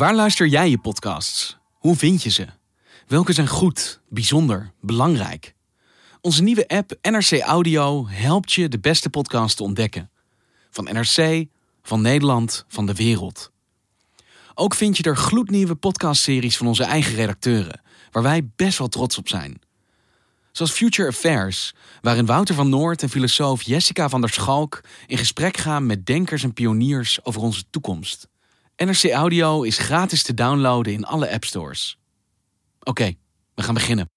Waar luister jij je podcasts? Hoe vind je ze? Welke zijn goed, bijzonder, belangrijk? Onze nieuwe app NRC Audio helpt je de beste podcasts te ontdekken. Van NRC, van Nederland, van de wereld. Ook vind je er gloednieuwe podcastseries van onze eigen redacteuren, waar wij best wel trots op zijn. Zoals Future Affairs, waarin Wouter van Noord en filosoof Jessica van der Schalk in gesprek gaan met denkers en pioniers over onze toekomst. NRC Audio is gratis te downloaden in alle appstores. Oké, we gaan beginnen.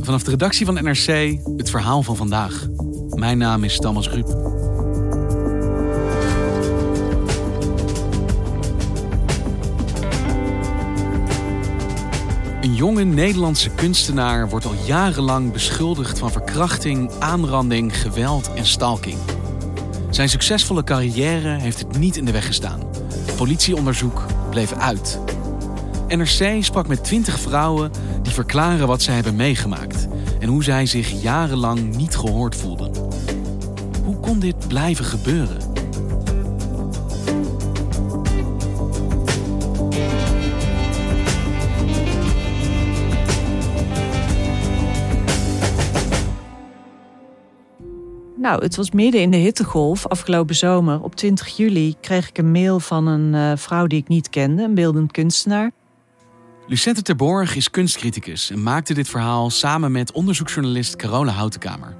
Vanaf de redactie van NRC het verhaal van vandaag. Mijn naam is Thomas Ruip. Een jonge Nederlandse kunstenaar wordt al jarenlang beschuldigd van verkrachting, aanranding, geweld en stalking. Zijn succesvolle carrière heeft het niet in de weg gestaan. Politieonderzoek bleef uit. NRC sprak met 20 vrouwen die verklaren wat zij hebben meegemaakt en hoe zij zich jarenlang niet gehoord voelden. Hoe kon dit blijven gebeuren? Nou, het was midden in de hittegolf afgelopen zomer. Op 20 juli kreeg ik een mail van een uh, vrouw die ik niet kende, een beeldend kunstenaar. Lucette Terborg is kunstcriticus en maakte dit verhaal samen met onderzoeksjournalist Carola Houtenkamer.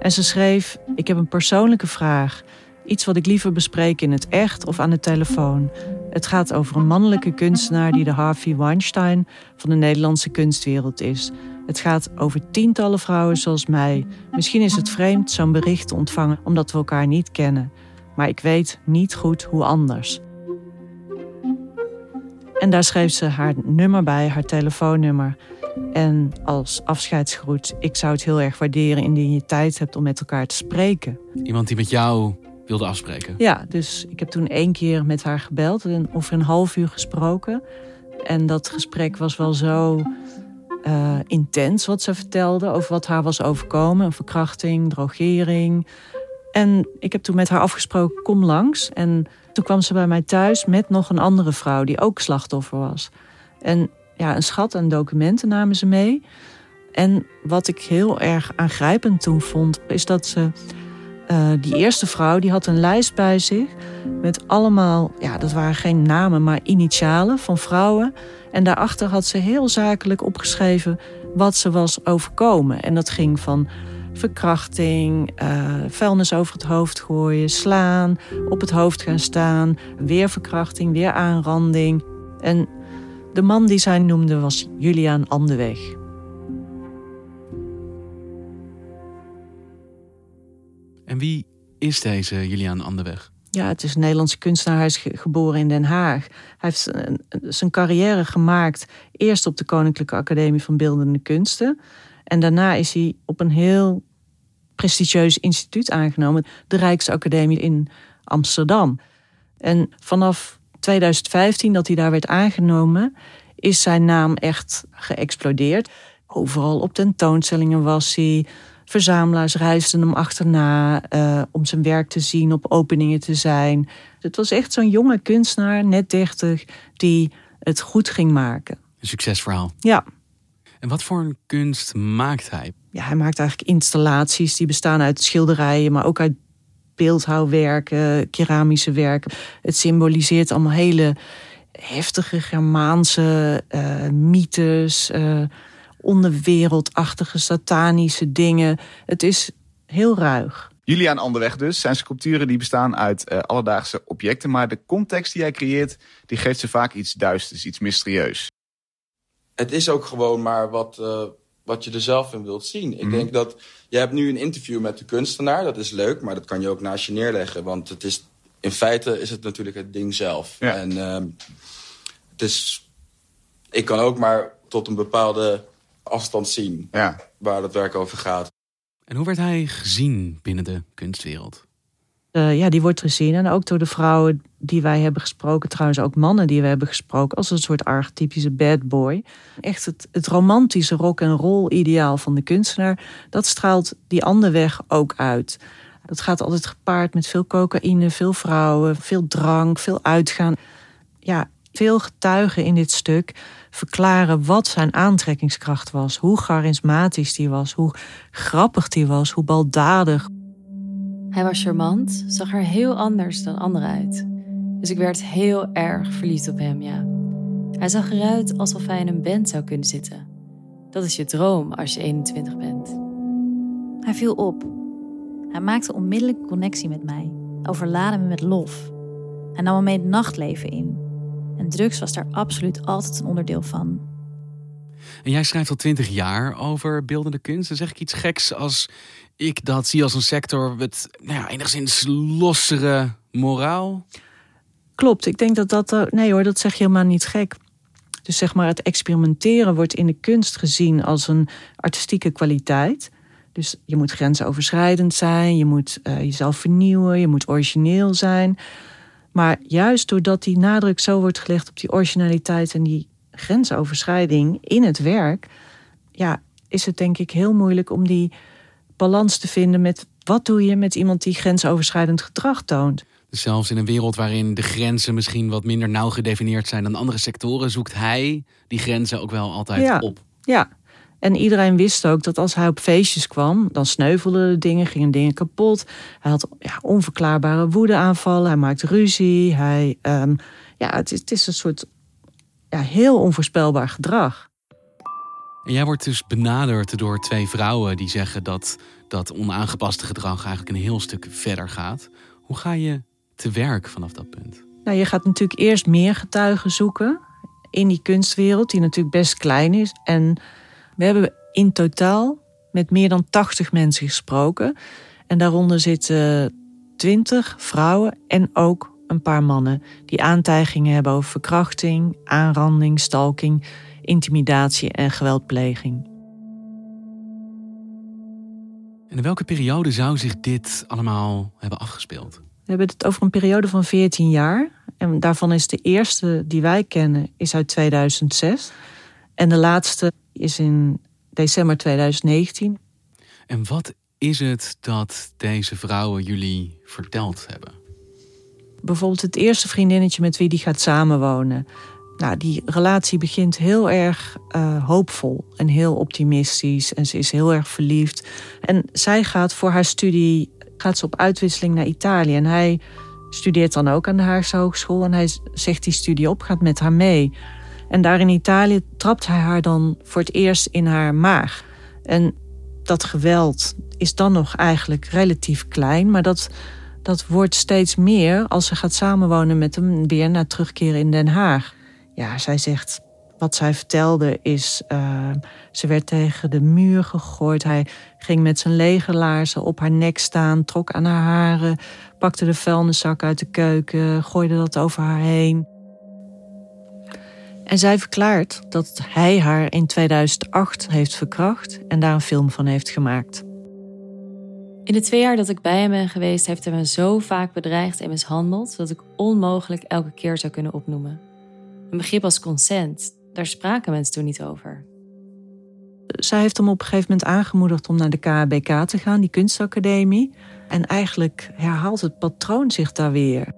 En ze schreef: Ik heb een persoonlijke vraag. Iets wat ik liever bespreek in het echt of aan de telefoon. Het gaat over een mannelijke kunstenaar die de Harvey Weinstein van de Nederlandse kunstwereld is. Het gaat over tientallen vrouwen zoals mij. Misschien is het vreemd zo'n bericht te ontvangen omdat we elkaar niet kennen. Maar ik weet niet goed hoe anders. En daar schreef ze haar nummer bij, haar telefoonnummer. En als afscheidsgroet, ik zou het heel erg waarderen indien je tijd hebt om met elkaar te spreken. Iemand die met jou wilde afspreken? Ja, dus ik heb toen één keer met haar gebeld en over een half uur gesproken. En dat gesprek was wel zo uh, intens wat ze vertelde over wat haar was overkomen: een verkrachting, drogering. En ik heb toen met haar afgesproken: kom langs. En toen kwam ze bij mij thuis met nog een andere vrouw die ook slachtoffer was. En ja, een schat aan documenten namen ze mee. En wat ik heel erg aangrijpend toen vond, is dat ze. Uh, die eerste vrouw die had een lijst bij zich met allemaal, ja, dat waren geen namen, maar initialen van vrouwen en daarachter had ze heel zakelijk opgeschreven wat ze was overkomen. En dat ging van verkrachting, uh, vuilnis over het hoofd gooien, slaan, op het hoofd gaan staan, weer verkrachting, weer aanranding. En de man die zij noemde was Juliaan Andeweg. Wie is deze Juliaan Andeweg? Ja, het is een Nederlandse kunstenaar. Hij is geboren in Den Haag. Hij heeft zijn carrière gemaakt eerst op de Koninklijke Academie van Beeldende Kunsten. En daarna is hij op een heel prestigieus instituut aangenomen, de Rijksacademie in Amsterdam. En vanaf 2015, dat hij daar werd aangenomen, is zijn naam echt geëxplodeerd. Overal op tentoonstellingen was hij. Verzamelaars reisden hem achterna uh, om zijn werk te zien, op openingen te zijn. Het was echt zo'n jonge kunstenaar, net 30, die het goed ging maken. Een succesverhaal. Ja. En wat voor een kunst maakt hij? Ja, hij maakt eigenlijk installaties die bestaan uit schilderijen, maar ook uit beeldhouwwerken, keramische werken. Het symboliseert allemaal hele heftige Germaanse uh, mythes. Uh, onderwereldachtige, satanische dingen. Het is heel ruig. Juliaan Anderweg dus. Zijn sculpturen die bestaan uit uh, alledaagse objecten. Maar de context die hij creëert, die geeft ze vaak iets duisters, iets mysterieus. Het is ook gewoon maar wat, uh, wat je er zelf in wilt zien. Ik mm. denk dat, je hebt nu een interview met de kunstenaar. Dat is leuk, maar dat kan je ook naast je neerleggen. Want het is in feite is het natuurlijk het ding zelf. Ja. En ehm, het is, ik kan ook maar tot een bepaalde afstand zien Ja. waar het werk over gaat. En hoe werd hij gezien binnen de kunstwereld? Eh, ja, die wordt gezien. En ook door de vrouwen die wij hebben gesproken, trouwens ook mannen die we hebben gesproken, als een soort archetypische bad boy. Echt het, het romantische rock en roll ideaal van de kunstenaar, dat straalt die andere weg ook uit. Dat gaat altijd gepaard met veel cocaïne, veel vrouwen, veel drank, veel uitgaan. Ja, veel getuigen in dit stuk verklaren wat zijn aantrekkingskracht was. Hoe charismatisch die was, hoe grappig die was, hoe baldadig. Hij was charmant, zag er heel anders dan anderen uit. Dus ik werd heel erg verliefd op hem, ja. Hij zag eruit alsof hij in een band zou kunnen zitten. Dat is je droom als je 21 bent. Hij viel op. Hij maakte onmiddellijk connectie met mij, overlaadde me met lof. Hij nam me mee het nachtleven in. En drugs was daar absoluut altijd een onderdeel van. En jij schrijft al twintig jaar over beeldende kunst. Dan zeg ik iets geks als ik dat zie als een sector met nou ja, enigszins lossere moraal. Klopt, ik denk dat dat. eh, Nee hoor, dat zeg je helemaal niet gek. Dus zeg maar, het experimenteren wordt in de kunst gezien als een artistieke kwaliteit. Dus je moet grensoverschrijdend zijn, je moet eh, jezelf vernieuwen, je moet origineel zijn. Maar juist doordat die nadruk zo wordt gelegd op die originaliteit en die grensoverschrijding in het werk, ja, is het denk ik heel moeilijk om die balans te vinden met wat doe je met iemand die grensoverschrijdend gedrag toont. Dus zelfs in een wereld waarin de grenzen misschien wat minder nauw gedefinieerd zijn dan andere sectoren, zoekt hij die grenzen ook wel altijd Ja. op. Ja, en iedereen wist ook dat als hij op feestjes kwam, dan sneuvelden de dingen, gingen dingen kapot. Hij had ja, onverklaarbare woedeaanvallen, hij maakte ruzie. Hij, ehm, ja, het is, het is een soort ja, heel onvoorspelbaar gedrag. En jij wordt dus benaderd door twee vrouwen die zeggen dat dat onaangepaste gedrag eigenlijk een heel stuk verder gaat. Hoe ga je te werk vanaf dat punt? Nou, je gaat natuurlijk eerst meer getuigen zoeken in die kunstwereld, die natuurlijk best klein is. En we hebben in totaal met meer dan 80 mensen gesproken. En daaronder zitten 20 vrouwen en ook een paar mannen die aantijgingen hebben over verkrachting, aanranding, stalking, intimidatie en geweldpleging. En in welke periode zou zich dit allemaal hebben afgespeeld? We hebben het over een periode van 14 jaar. En daarvan is de eerste die wij kennen is uit 2006. En de laatste is in december 2019. En wat is het dat deze vrouwen jullie verteld hebben? Bijvoorbeeld het eerste vriendinnetje met wie die gaat samenwonen. Nou, die relatie begint heel erg eh, hoopvol en heel optimistisch. En ze is heel erg verliefd. En zij gaat voor haar studie gaat ze op uitwisseling naar Italië. En hij studeert dan ook aan de Haagse Hogeschool. En hij zegt die studie op, gaat met haar mee. En daar in Italië trapt hij haar dan voor het eerst in haar maag. En dat geweld is dan nog eigenlijk relatief klein. Maar dat, dat wordt steeds meer als ze gaat samenwonen met hem weer na terugkeren in Den Haag. Ja, zij zegt, wat zij vertelde is, uh, ze werd tegen de muur gegooid. Hij ging met zijn legerlaarzen op haar nek staan, trok aan haar haren, pakte de vuilniszak uit de keuken, gooide dat over haar heen. En zij verklaart dat hij haar in 2008 heeft verkracht en daar een film van heeft gemaakt. In de twee jaar dat ik bij hem ben geweest, heeft hij me zo vaak bedreigd en mishandeld dat ik onmogelijk elke keer zou kunnen opnoemen. Een begrip als consent, daar spraken mensen toen niet over. Zij heeft hem op een gegeven moment aangemoedigd om naar de KHBK te gaan, die kunstacademie. En eigenlijk herhaalt het patroon zich daar weer.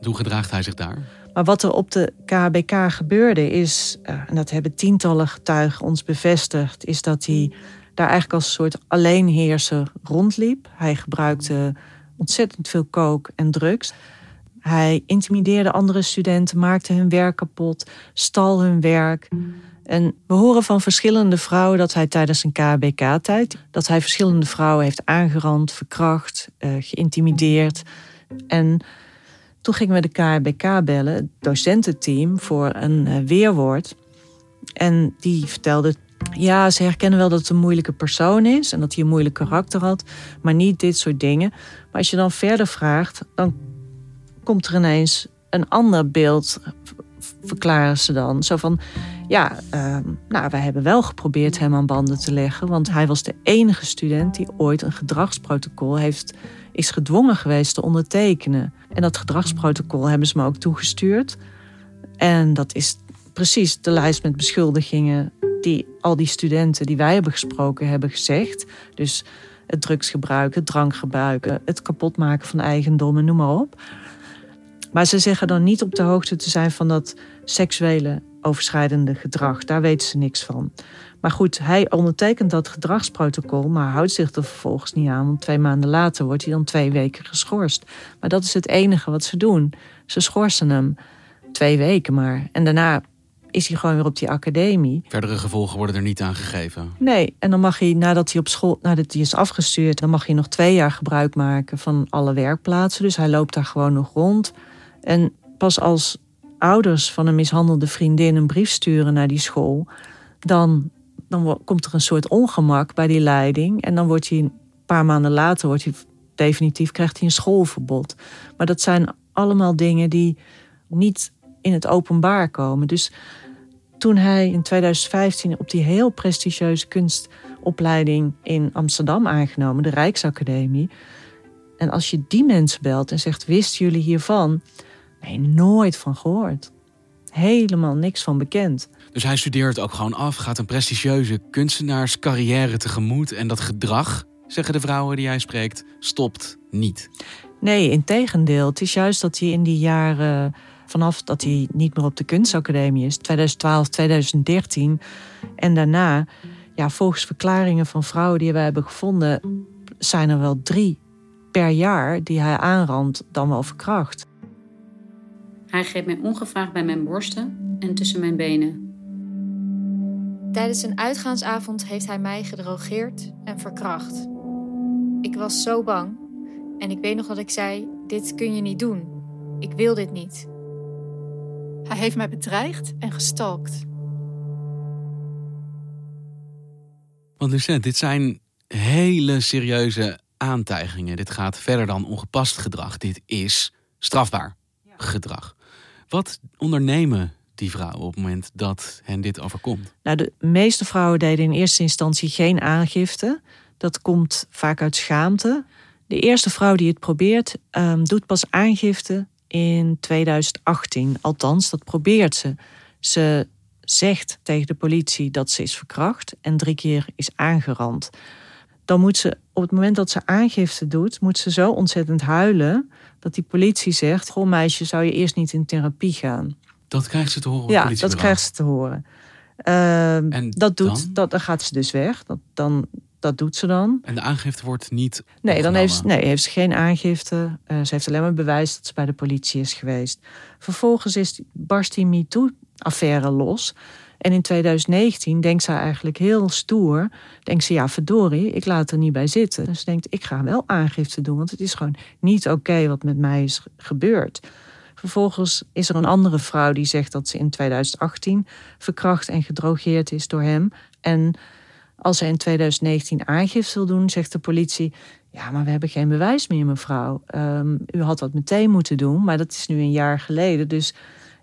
Hoe gedraagt hij zich daar? Maar wat er op de KHBK gebeurde is, uh, en dat hebben tientallen getuigen ons bevestigd, is dat hij daar eigenlijk als een soort alleenheerser rondliep. Hij gebruikte ontzettend veel kook en drugs. Hij intimideerde andere studenten, maakte hun werk kapot, stal hun werk. En we horen van verschillende vrouwen dat hij tijdens een KBK-tijd... dat hij verschillende vrouwen heeft aangerand, verkracht, uh, geïntimideerd. En toen gingen we de KBK bellen, het docententeam, voor een uh, weerwoord. En die vertelde, ja, ze herkennen wel dat het een moeilijke persoon is... en dat hij een moeilijk karakter had, maar niet dit soort dingen. Maar als je dan verder vraagt, dan komt er ineens een ander beeld, verklaren ze dan. Zo van, ja, ehm, nou, wij hebben wel geprobeerd hem aan banden te leggen. Want hij was de enige student die ooit een gedragsprotocol heeft, is gedwongen geweest te ondertekenen. En dat gedragsprotocol hebben ze me ook toegestuurd. En dat is precies de lijst met beschuldigingen die al die studenten die wij hebben gesproken hebben gezegd. Dus het drugsgebruik, het drankgebruiken, het kapotmaken van eigendommen, noem maar op. Maar ze zeggen dan niet op de hoogte te zijn van dat seksuele overschrijdende gedrag. Daar weten ze niks van. Maar goed, hij ondertekent dat gedragsprotocol, maar houdt zich er vervolgens niet aan. Want twee maanden later wordt hij dan twee weken geschorst. Maar dat is het enige wat ze doen. Ze schorsen hem twee weken maar. En daarna is hij gewoon weer op die academie. Verdere gevolgen worden er niet aan gegeven. Nee, en dan mag hij nadat hij op school, nadat hij is afgestuurd, dan mag hij nog twee jaar gebruik maken van alle werkplaatsen. Dus hij loopt daar gewoon nog rond. En pas als ouders van een mishandelde vriendin een brief sturen naar die school, dan, dan komt er een soort ongemak bij die leiding. En dan wordt hij een paar maanden later wordt hij definitief krijgt hij een schoolverbod. Maar dat zijn allemaal dingen die niet in het openbaar komen. Dus toen hij in 2015 op die heel prestigieuze kunstopleiding in Amsterdam aangenomen, de Rijksacademie. En als je die mensen belt en zegt: Wisten jullie hiervan? Nee, nooit van gehoord. Helemaal niks van bekend. Dus hij studeert ook gewoon af, gaat een prestigieuze kunstenaarscarrière tegemoet. En dat gedrag, zeggen de vrouwen die hij spreekt, stopt niet. Nee, in tegendeel. Het is juist dat hij in die jaren, vanaf dat hij niet meer op de kunstacademie is, 2012, 2013 en daarna, ja, volgens verklaringen van vrouwen die wij hebben gevonden, zijn er wel drie per jaar die hij aanrandt, dan wel verkracht. Hij greep mij ongevraagd bij mijn borsten en tussen mijn benen. Tijdens een uitgaansavond heeft hij mij gedrogeerd en verkracht. Ik was zo bang en ik weet nog dat ik zei: Dit kun je niet doen. Ik wil dit niet. Hij heeft mij bedreigd en gestalkt. Want Lucent, dit zijn hele serieuze aantijgingen. Dit gaat verder dan ongepast gedrag. Dit is strafbaar gedrag. Wat ondernemen die vrouwen op het moment dat hen dit overkomt? Nou, de meeste vrouwen deden in eerste instantie geen aangifte. Dat komt vaak uit schaamte. De eerste vrouw die het probeert, um, doet pas aangifte in 2018. Althans, dat probeert ze. Ze zegt tegen de politie dat ze is verkracht en drie keer is aangerand. Dan moet ze, op het moment dat ze aangifte doet, moet ze zo ontzettend huilen dat die politie zegt: Goh, meisje, zou je eerst niet in therapie gaan? Dat krijgt ze te horen. Ja, dat krijgt ze te horen. Uh, en dat doet, dan? Dat, dan gaat ze dus weg. Dat, dan, dat doet ze dan. En de aangifte wordt niet. Nee, dan heeft, nee, heeft ze geen aangifte. Uh, ze heeft alleen maar bewijs dat ze bij de politie is geweest. Vervolgens is, barst die MeToo-affaire los. En in 2019 denkt ze eigenlijk heel stoer. Denkt ze, ja, verdorie, ik laat er niet bij zitten. Dus ze denkt, ik ga wel aangifte doen. Want het is gewoon niet oké wat met mij is gebeurd. Vervolgens is er een andere vrouw die zegt dat ze in 2018 verkracht en gedrogeerd is door hem. En als ze in 2019 aangifte wil doen, zegt de politie: Ja, maar we hebben geen bewijs meer, mevrouw. Um, u had dat meteen moeten doen, maar dat is nu een jaar geleden. Dus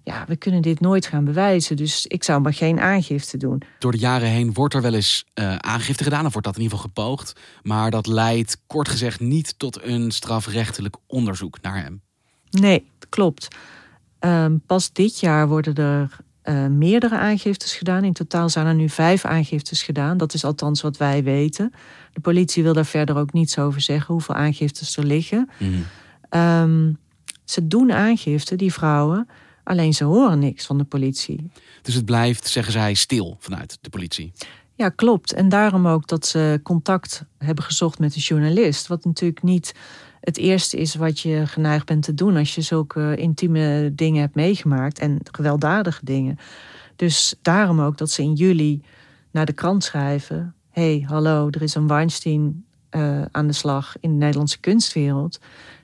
ja, we kunnen dit nooit gaan bewijzen. Dus ik zou maar geen aangifte doen. Door de jaren heen wordt er wel eens uh, aangifte gedaan, of wordt dat in ieder geval gepoogd. Maar dat leidt kort gezegd niet tot een strafrechtelijk onderzoek naar hem. Nee, klopt. Um, pas dit jaar worden er uh, meerdere aangiftes gedaan. In totaal zijn er nu vijf aangiftes gedaan. Dat is althans wat wij weten. De politie wil daar verder ook niets over zeggen, hoeveel aangiftes er liggen. Mm. Um, ze doen aangifte, die vrouwen. Alleen ze horen niks van de politie. Dus het blijft, zeggen zij, stil vanuit de politie. Ja, klopt. En daarom ook dat ze contact hebben gezocht met de journalist. Wat natuurlijk niet het eerste is wat je geneigd bent te doen als je zulke intieme dingen hebt meegemaakt en gewelddadige dingen. Dus daarom ook dat ze in juli naar de krant schrijven: hey, hallo, er is een Weinstein uh, aan de slag in de Nederlandse kunstwereld.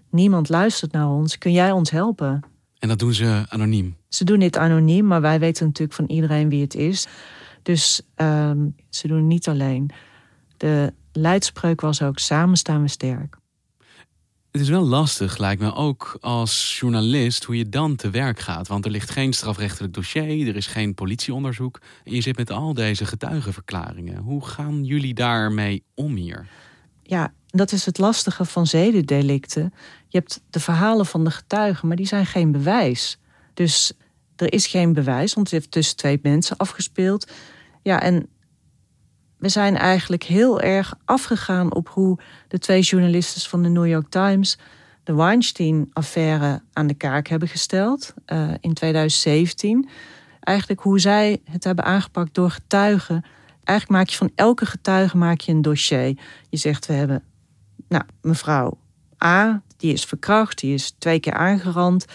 Niemand luistert naar ons. Kun jij ons helpen? En dat doen ze anoniem? Ze doen dit anoniem, maar wij weten natuurlijk van iedereen wie het is. Dus um, ze doen het niet alleen. De leidspreuk was ook: samen staan we sterk. Het is wel lastig, lijkt me ook als journalist, hoe je dan te werk gaat. Want er ligt geen strafrechtelijk dossier, er is geen politieonderzoek. En je zit met al deze getuigenverklaringen. Hoe gaan jullie daarmee om hier? Ja, dat is het lastige van zedendelicten. Je hebt de verhalen van de getuigen, maar die zijn geen bewijs. Dus er is geen bewijs, want het heeft tussen twee mensen afgespeeld. Ja, en we zijn eigenlijk heel erg afgegaan op hoe de twee journalisten van de New York Times de Weinstein-affaire aan de kaak hebben gesteld uh, in 2017. Eigenlijk hoe zij het hebben aangepakt door getuigen. Eigenlijk maak je van elke getuige maak je een dossier. Je zegt we hebben, nou, mevrouw A, die is verkracht, die is twee keer aangerand.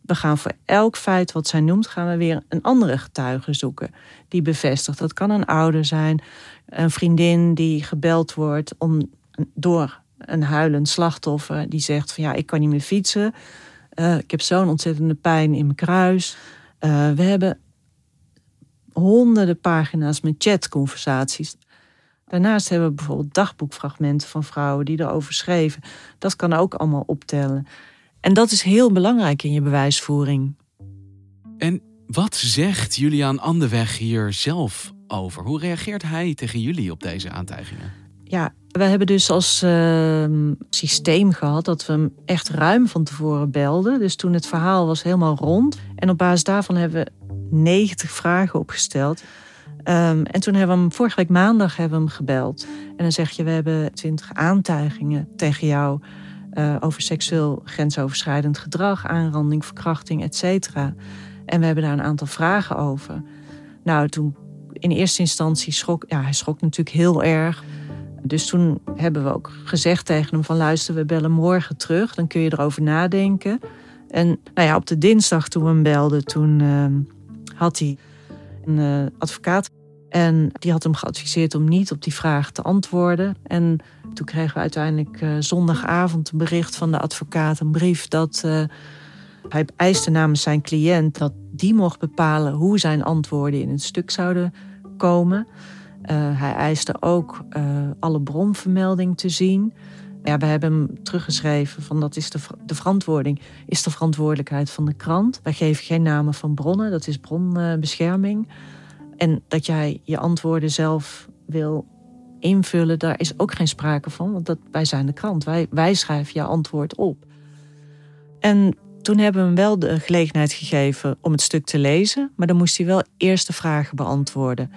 We gaan voor elk feit wat zij noemt, gaan we weer een andere getuige zoeken. Die bevestigt. Dat kan een ouder zijn, een vriendin die gebeld wordt om, door een huilend slachtoffer. Die zegt van ja, ik kan niet meer fietsen. Uh, ik heb zo'n ontzettende pijn in mijn kruis. Uh, we hebben honderden pagina's met chatconversaties. Daarnaast hebben we bijvoorbeeld dagboekfragmenten van vrouwen die erover schreven. Dat kan ook allemaal optellen. En dat is heel belangrijk in je bewijsvoering. En wat zegt Julian Anderweg hier zelf over? Hoe reageert hij tegen jullie op deze aantijgingen? Ja, we hebben dus als uh, systeem gehad dat we hem echt ruim van tevoren belden. Dus toen het verhaal was helemaal rond. En op basis daarvan hebben we 90 vragen opgesteld. Um, en toen hebben we hem vorige week maandag hebben we hem gebeld. En dan zeg je: We hebben 20 aantijgingen tegen jou uh, over seksueel grensoverschrijdend gedrag, aanranding, verkrachting, et cetera. En we hebben daar een aantal vragen over. Nou, toen in eerste instantie schrok, ja, hij schrok natuurlijk heel erg. Dus toen hebben we ook gezegd tegen hem van luister, we bellen morgen terug, dan kun je erover nadenken. En nou ja, op de dinsdag toen we hem belden, toen uh, had hij een uh, advocaat. En die had hem geadviseerd om niet op die vraag te antwoorden. En toen kregen we uiteindelijk uh, zondagavond een bericht van de advocaat, een brief dat uh, hij eiste namens zijn cliënt dat die mocht bepalen hoe zijn antwoorden in het stuk zouden komen. Uh, hij eiste ook alle bronvermelding te zien. Ja, we hebben hem teruggeschreven van dat is de, de verantwoording, is de verantwoordelijkheid van de krant. Wij geven geen namen van bronnen, dat is bronbescherming. En dat jij je antwoorden zelf wil invullen, daar is ook geen sprake van, want dat, wij zijn de krant. Wij, wij schrijven je antwoord op. En toen hebben we hem wel de gelegenheid gegeven om het stuk te lezen, maar dan moest hij wel eerst de vragen beantwoorden.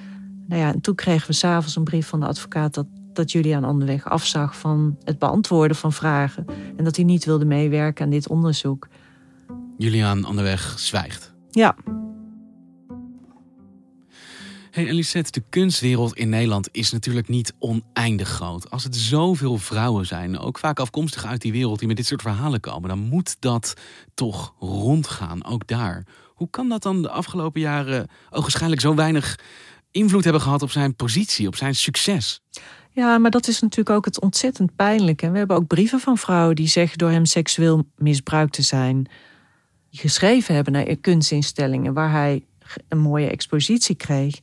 Nou ja, en toen kregen we s'avonds een brief van de advocaat dat, dat Julian Anderweg afzag van het beantwoorden van vragen en dat hij niet wilde meewerken aan dit onderzoek. Julian Anderweg zwijgt. Ja, Hey Elisette, de kunstwereld in Nederland is natuurlijk niet oneindig groot. Als het zoveel vrouwen zijn, ook vaak afkomstig uit die wereld die met dit soort verhalen komen, dan moet dat toch rondgaan, ook daar. Hoe kan dat dan de afgelopen jaren waarschijnlijk zo weinig invloed hebben gehad op zijn positie, op zijn succes? Ja, maar dat is natuurlijk ook het ontzettend pijnlijke. We hebben ook brieven van vrouwen die zeggen door hem seksueel misbruikt te zijn, geschreven hebben naar kunstinstellingen waar hij een mooie expositie kreeg.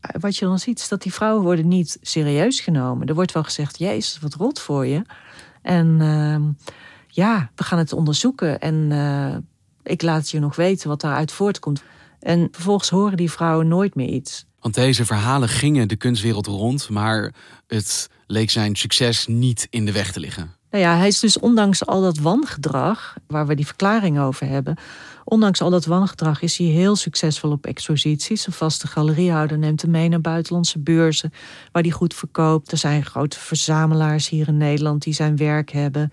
Wat je dan ziet is dat die vrouwen worden niet serieus genomen. Er wordt wel gezegd, jezus, wat rot voor je. En uh, ja, we gaan het onderzoeken en uh, ik laat je nog weten wat daaruit voortkomt. En vervolgens horen die vrouwen nooit meer iets. Want deze verhalen gingen de kunstwereld rond, maar het leek zijn succes niet in de weg te liggen. Nou ja, hij is dus ondanks al dat wangedrag, waar we die verklaring over hebben, ondanks al dat wangedrag is hij heel succesvol op exposities. Een vaste galeriehouder neemt hem mee naar buitenlandse beurzen, waar hij goed verkoopt. Er zijn grote verzamelaars hier in Nederland die zijn werk hebben.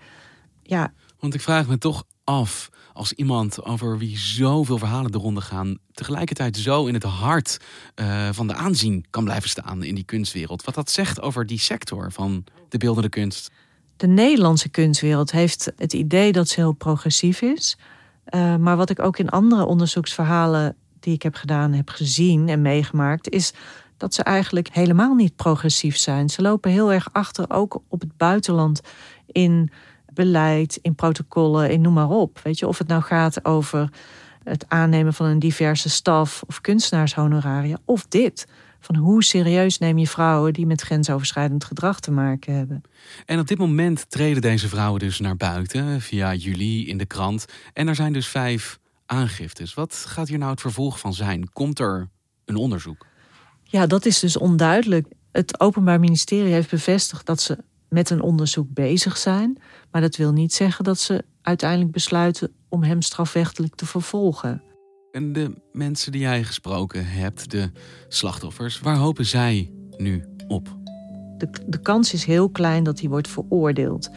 Ja. Want ik vraag me toch af, als iemand over wie zoveel verhalen de ronde gaan, tegelijkertijd zo in het hart uh, van de aanzien kan blijven staan in die kunstwereld. Wat dat zegt over die sector van de beeldende kunst. De Nederlandse kunstwereld heeft het idee dat ze heel progressief is. Uh, maar wat ik ook in andere onderzoeksverhalen die ik heb gedaan heb gezien en meegemaakt, is dat ze eigenlijk helemaal niet progressief zijn. Ze lopen heel erg achter, ook op het buitenland, in beleid, in protocollen, in noem maar op. Weet je, of het nou gaat over het aannemen van een diverse staf of kunstenaarshonoraria, of dit. Van hoe serieus neem je vrouwen die met grensoverschrijdend gedrag te maken hebben? En op dit moment treden deze vrouwen dus naar buiten via jullie in de krant. En er zijn dus vijf aangiftes. Wat gaat hier nou het vervolg van zijn? Komt er een onderzoek? Ja, dat is dus onduidelijk. Het Openbaar Ministerie heeft bevestigd dat ze met een onderzoek bezig zijn. Maar dat wil niet zeggen dat ze uiteindelijk besluiten om hem strafrechtelijk te vervolgen. En de mensen die jij gesproken hebt, de slachtoffers, waar hopen zij nu op? De, de kans is heel klein dat hij wordt veroordeeld.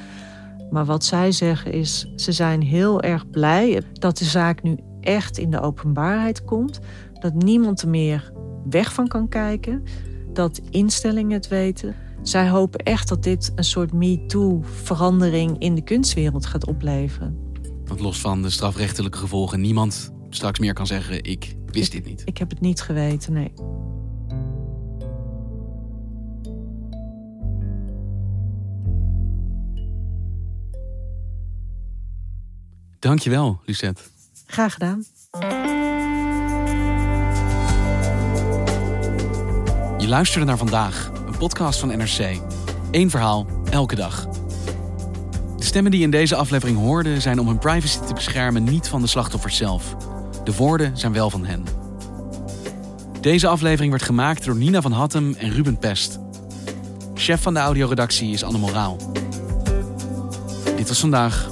Maar wat zij zeggen is, ze zijn heel erg blij dat de zaak nu echt in de openbaarheid komt. Dat niemand er meer weg van kan kijken. Dat instellingen het weten. Zij hopen echt dat dit een soort MeToo-verandering in de kunstwereld gaat opleveren. Want los van de strafrechtelijke gevolgen, niemand straks meer kan zeggen: Ik wist dit niet. Ik heb het niet geweten, nee. Dankjewel, Lucette. Graag gedaan. Je luisterde naar vandaag, een podcast van NRC. Eén verhaal, elke dag. De stemmen die je in deze aflevering hoorde zijn om hun privacy te beschermen niet van de slachtoffers zelf. De woorden zijn wel van hen. Deze aflevering werd gemaakt door Nina van Hattem en Ruben Pest. Chef van de audioredactie is Anne Moraal. Dit was vandaag.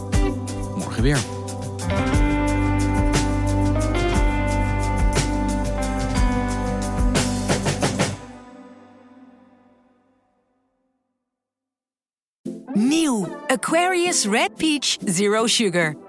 Morgen weer. Nieuw Aquarius Red Peach Zero Sugar.